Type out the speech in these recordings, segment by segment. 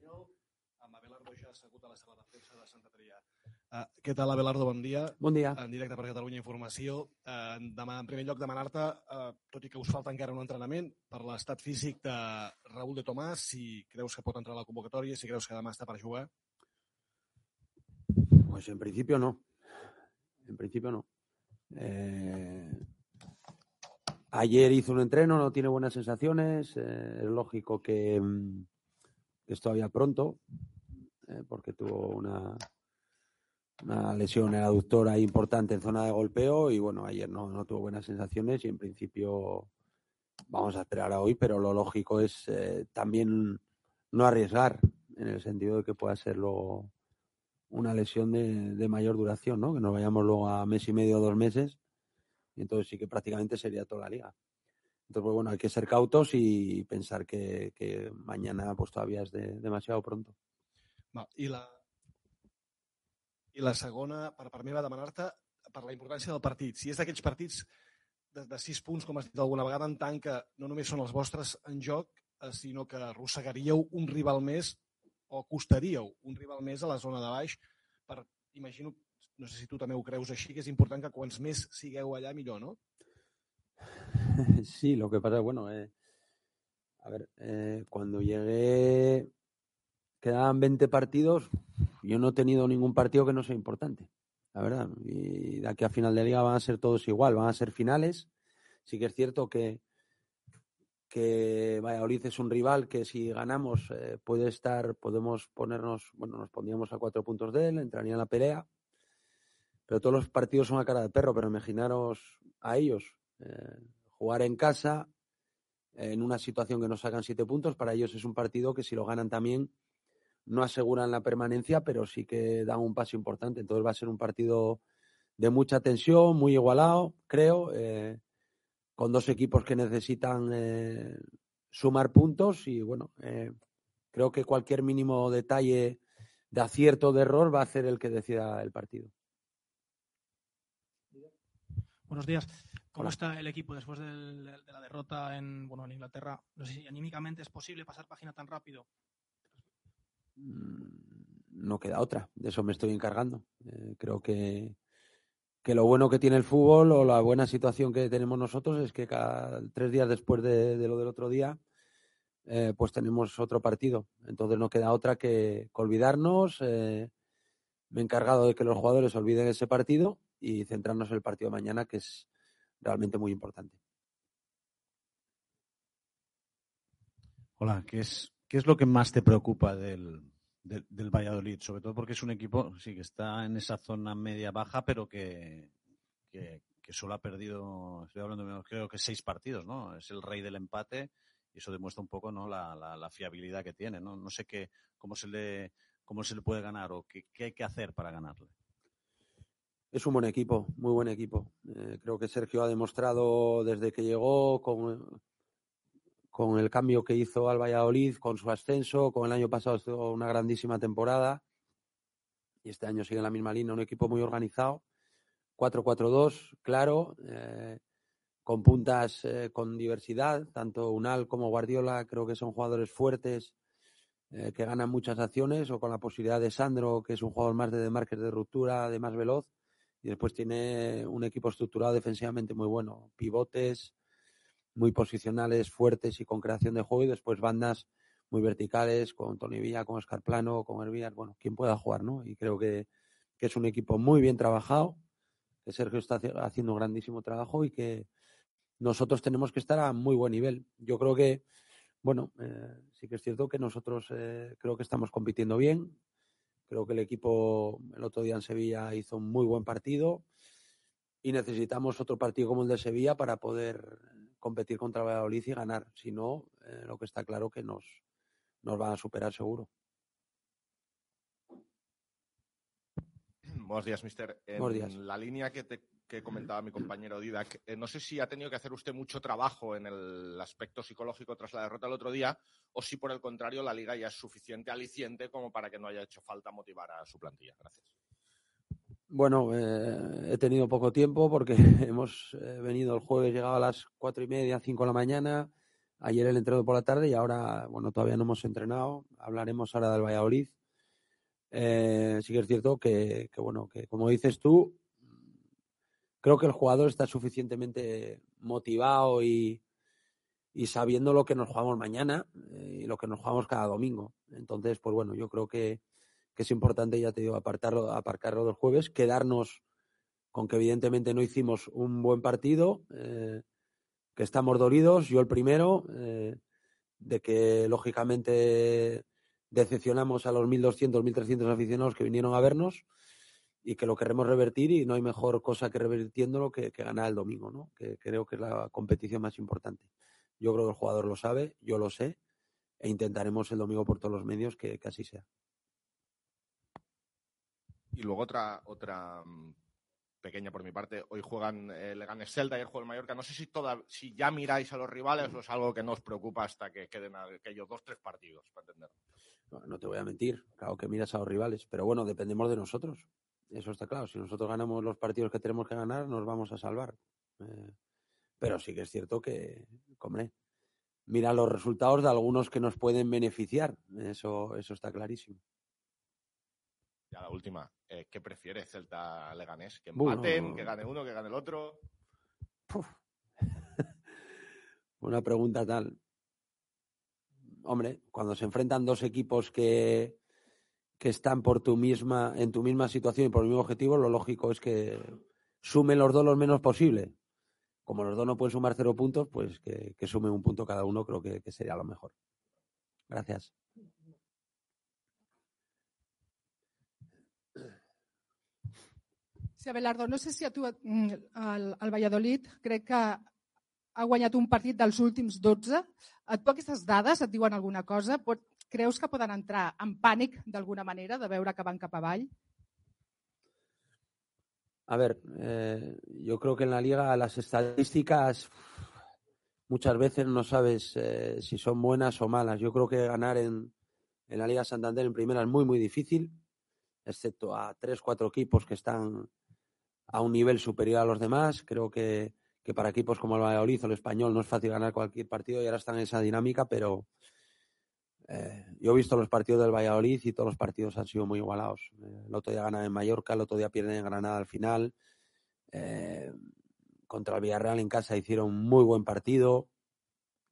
l'Espanyol, amb Abelardo ja assegut a la sala de premsa de Sant Adrià. Uh, què tal, Abelardo? Bon dia. Bon dia. En directe per Catalunya Informació. Uh, demà, en primer lloc, demanar-te, uh, tot i que us falta encara un entrenament, per l'estat físic de Raúl de Tomàs, si creus que pot entrar a la convocatòria, si creus que demà està per jugar. Pues en principio no. En principio no. Eh, Ayer hizo un entreno, no tiene buenas sensaciones. Eh, es lógico que, mm, que, es todavía pronto, eh, porque tuvo una, una lesión en aductora importante en zona de golpeo y bueno, ayer no, no tuvo buenas sensaciones y en principio vamos a esperar a hoy, pero lo lógico es eh, también no arriesgar en el sentido de que pueda ser luego una lesión de, de mayor duración, ¿no? Que nos vayamos luego a mes y medio o dos meses y entonces sí que prácticamente sería toda la liga. Entonces, pues bueno, hay que ser cautos y pensar que, que mañana pues todavía es de, demasiado pronto. Va, i la, i la segona, per, per mi, va demanar-te per la importància del partit. Si és d'aquells partits de, de sis punts, com has dit alguna vegada, en tant que no només són els vostres en joc, eh, sinó que arrossegaríeu un rival més o costaríeu un rival més a la zona de baix per, imagino, no sé si tu també ho creus així, que és important que quants més sigueu allà millor, ¿no? Sí, lo que pasa, bueno, eh, a ver, eh, cuando llegué quedaban 20 partidos, yo no he tenido ningún partido que no sea importante, la verdad. Y de aquí a final de liga van a ser todos igual, van a ser finales. Sí que es cierto que, que Valladolid es un rival que si ganamos eh, puede estar, podemos ponernos, bueno, nos pondríamos a cuatro puntos de él, entraría en la pelea pero todos los partidos son a cara de perro, pero imaginaros a ellos eh, jugar en casa en una situación que nos sacan siete puntos, para ellos es un partido que si lo ganan también no aseguran la permanencia, pero sí que dan un paso importante. Entonces va a ser un partido de mucha tensión, muy igualado, creo, eh, con dos equipos que necesitan eh, sumar puntos y bueno, eh, creo que cualquier mínimo detalle de acierto o de error va a ser el que decida el partido. Buenos días. ¿Cómo Hola. está el equipo después del, de la derrota en, bueno, en Inglaterra? No sé si anímicamente es posible pasar página tan rápido. Mm, no queda otra, de eso me estoy encargando. Eh, creo que, que lo bueno que tiene el fútbol o la buena situación que tenemos nosotros es que cada tres días después de, de lo del otro día, eh, pues tenemos otro partido. Entonces no queda otra que, que olvidarnos. Eh, me he encargado de que los jugadores olviden ese partido y centrarnos en el partido de mañana, que es realmente muy importante. Hola, ¿qué es, qué es lo que más te preocupa del, del, Valladolid? Sobre todo porque es un equipo, sí, que está en esa zona media-baja, pero que, que, que, solo ha perdido, estoy hablando menos, creo que seis partidos, ¿no? Es el rey del empate y eso demuestra un poco, ¿no? La, la, la fiabilidad que tiene, ¿no? No sé qué, cómo se le, cómo se le puede ganar o qué, qué hay que hacer para ganarle. Es un buen equipo, muy buen equipo. Eh, creo que Sergio ha demostrado desde que llegó con, con el cambio que hizo al Valladolid, con su ascenso, con el año pasado una grandísima temporada y este año sigue en la misma línea, un equipo muy organizado. 4-4-2, claro, eh, con puntas eh, con diversidad, tanto Unal como Guardiola creo que son jugadores fuertes que ganan muchas acciones o con la posibilidad de Sandro, que es un jugador más de demarques de ruptura, de más veloz y después tiene un equipo estructurado defensivamente muy bueno, pivotes muy posicionales, fuertes y con creación de juego y después bandas muy verticales con Tony Villa, con Oscar Plano, con Hervías, bueno, quien pueda jugar, ¿no? Y creo que, que, es un equipo muy bien trabajado, que Sergio está haciendo un grandísimo trabajo y que nosotros tenemos que estar a muy buen nivel. Yo creo que, bueno, eh, sí que es cierto que nosotros eh, creo que estamos compitiendo bien, Creo que el equipo el otro día en Sevilla hizo un muy buen partido y necesitamos otro partido como el de Sevilla para poder competir contra Valladolid y ganar. Si no, eh, lo que está claro que nos, nos van a superar seguro. Buenos días, mister. Buenos días. la línea que te que comentaba mi compañero Didac, eh, no sé si ha tenido que hacer usted mucho trabajo en el aspecto psicológico tras la derrota el otro día, o si por el contrario la liga ya es suficiente aliciente como para que no haya hecho falta motivar a su plantilla. Gracias. Bueno, eh, he tenido poco tiempo porque hemos eh, venido el jueves, llegaba a las cuatro y media, cinco de la mañana. Ayer el entreno por la tarde y ahora, bueno, todavía no hemos entrenado. Hablaremos ahora del Valladolid. Sí que es cierto que, que, bueno, que como dices tú, creo que el jugador está suficientemente motivado y, y sabiendo lo que nos jugamos mañana eh, y lo que nos jugamos cada domingo. Entonces, pues bueno, yo creo que, que es importante, ya te digo, apartarlo, aparcarlo del jueves, quedarnos con que evidentemente no hicimos un buen partido, eh, que estamos dolidos, yo el primero, eh, de que lógicamente decepcionamos a los 1.200, 1.300 aficionados que vinieron a vernos y que lo queremos revertir y no hay mejor cosa que revirtiéndolo que, que ganar el domingo, ¿no? que creo que es la competición más importante. Yo creo que el jugador lo sabe, yo lo sé, e intentaremos el domingo por todos los medios que, que así sea. Y luego otra, otra mm, pequeña por mi parte. Hoy juegan eh, Leganés Celta y el juego el Mallorca. No sé si, toda, si ya miráis a los rivales o es algo que no os preocupa hasta que queden aquellos dos, tres partidos, para entenderlo. No, no te voy a mentir, claro que miras a los rivales, pero bueno, dependemos de nosotros. Eso está claro. Si nosotros ganamos los partidos que tenemos que ganar, nos vamos a salvar. Eh, pero sí que es cierto que, hombre, mira los resultados de algunos que nos pueden beneficiar. Eso, eso está clarísimo. Ya la última. Eh, ¿Qué prefiere Celta Leganés? ¿Que empaten, Bueno. que gane uno, que gane el otro? Una pregunta tal. Hombre, cuando se enfrentan dos equipos que, que están por tu misma, en tu misma situación y por el mismo objetivo, lo lógico es que sumen los dos lo menos posible. Como los dos no pueden sumar cero puntos, pues que, que sumen un punto cada uno, creo que, sería lo mejor. Gracias. Sí, Abelardo, no sé si a tu mm, el Valladolid crec que ha guanyat un partit dels últims 12. A tu aquestes dades et diuen alguna cosa? Creus que poden entrar en pànic d'alguna manera de veure que van cap avall? A ver, eh, yo creo que en la liga las estadísticas muchas veces no sabes eh, si son buenas o malas. Yo creo que ganar en, en la Liga Santander en primera es muy, muy difícil, excepto a tres, cuatro equipos que están a un nivel superior a los demás. Creo que, que para equipos como el Valladolid o el Español no es fácil ganar cualquier partido y ahora están en esa dinámica, pero eh, yo he visto los partidos del Valladolid y todos los partidos han sido muy igualados. Eh, el otro día ganan en Mallorca, el otro día pierden en Granada al final. Eh, contra el Villarreal en casa hicieron muy buen partido.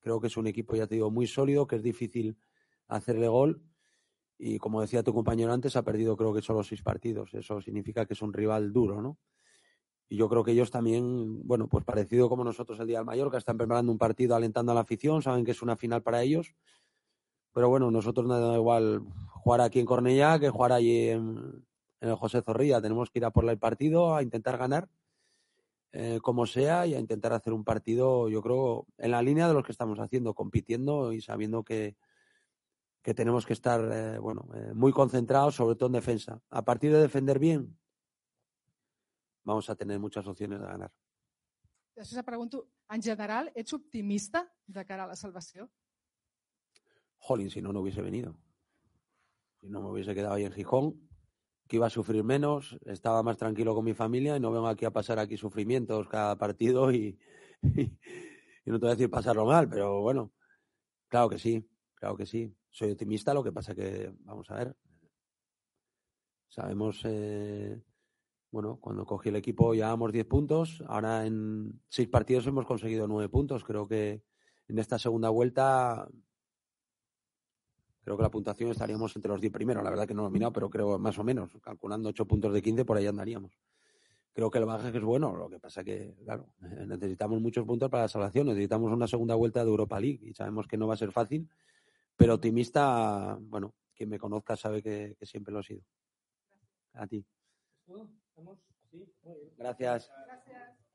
Creo que es un equipo, ya te digo, muy sólido, que es difícil hacerle gol. Y como decía tu compañero antes, ha perdido creo que solo seis partidos. Eso significa que es un rival duro, ¿no? Y yo creo que ellos también, bueno, pues parecido como nosotros el día del Mallorca, están preparando un partido alentando a la afición, saben que es una final para ellos. Pero bueno, nosotros nos da igual jugar aquí en Cornellá que jugar allí en, el José Zorrilla. Tenemos que ir a por el partido, a intentar ganar, eh, como sea, y a intentar hacer un partido, yo creo, en la línea de los que estamos haciendo, compitiendo y sabiendo que, que tenemos que estar, eh, bueno, eh, muy concentrados, sobre todo en defensa. A partir de defender bien, vamos a tener muchas opciones de ganar. Després et pregunto, en general, ets optimista de cara a la salvació? Jolín, si no, no hubiese venido. Si no me hubiese quedado ahí en Gijón, que iba a sufrir menos, estaba más tranquilo con mi familia y no vengo aquí a pasar aquí sufrimientos cada partido y, no te voy a decir pasarlo mal, pero bueno, claro que sí, claro que sí. Soy optimista, lo que pasa que, vamos a ver, sabemos, eh, bueno, cuando cogí el equipo llevábamos 10 puntos, ahora en seis partidos hemos conseguido 9 puntos, creo que en esta segunda vuelta creo que la puntuación estaríamos entre los 10 primeros. La verdad que no lo he mirado, pero creo más o menos, calculando 8 puntos de 15, por ahí andaríamos. Creo que el bagaje es bueno, lo que pasa que, claro, necesitamos muchos puntos para la salvación, necesitamos una segunda vuelta de Europa League y sabemos que no va a ser fácil, pero optimista, bueno, quien me conozca sabe que, que siempre lo he sido. A ti. Gracias. Gràcies.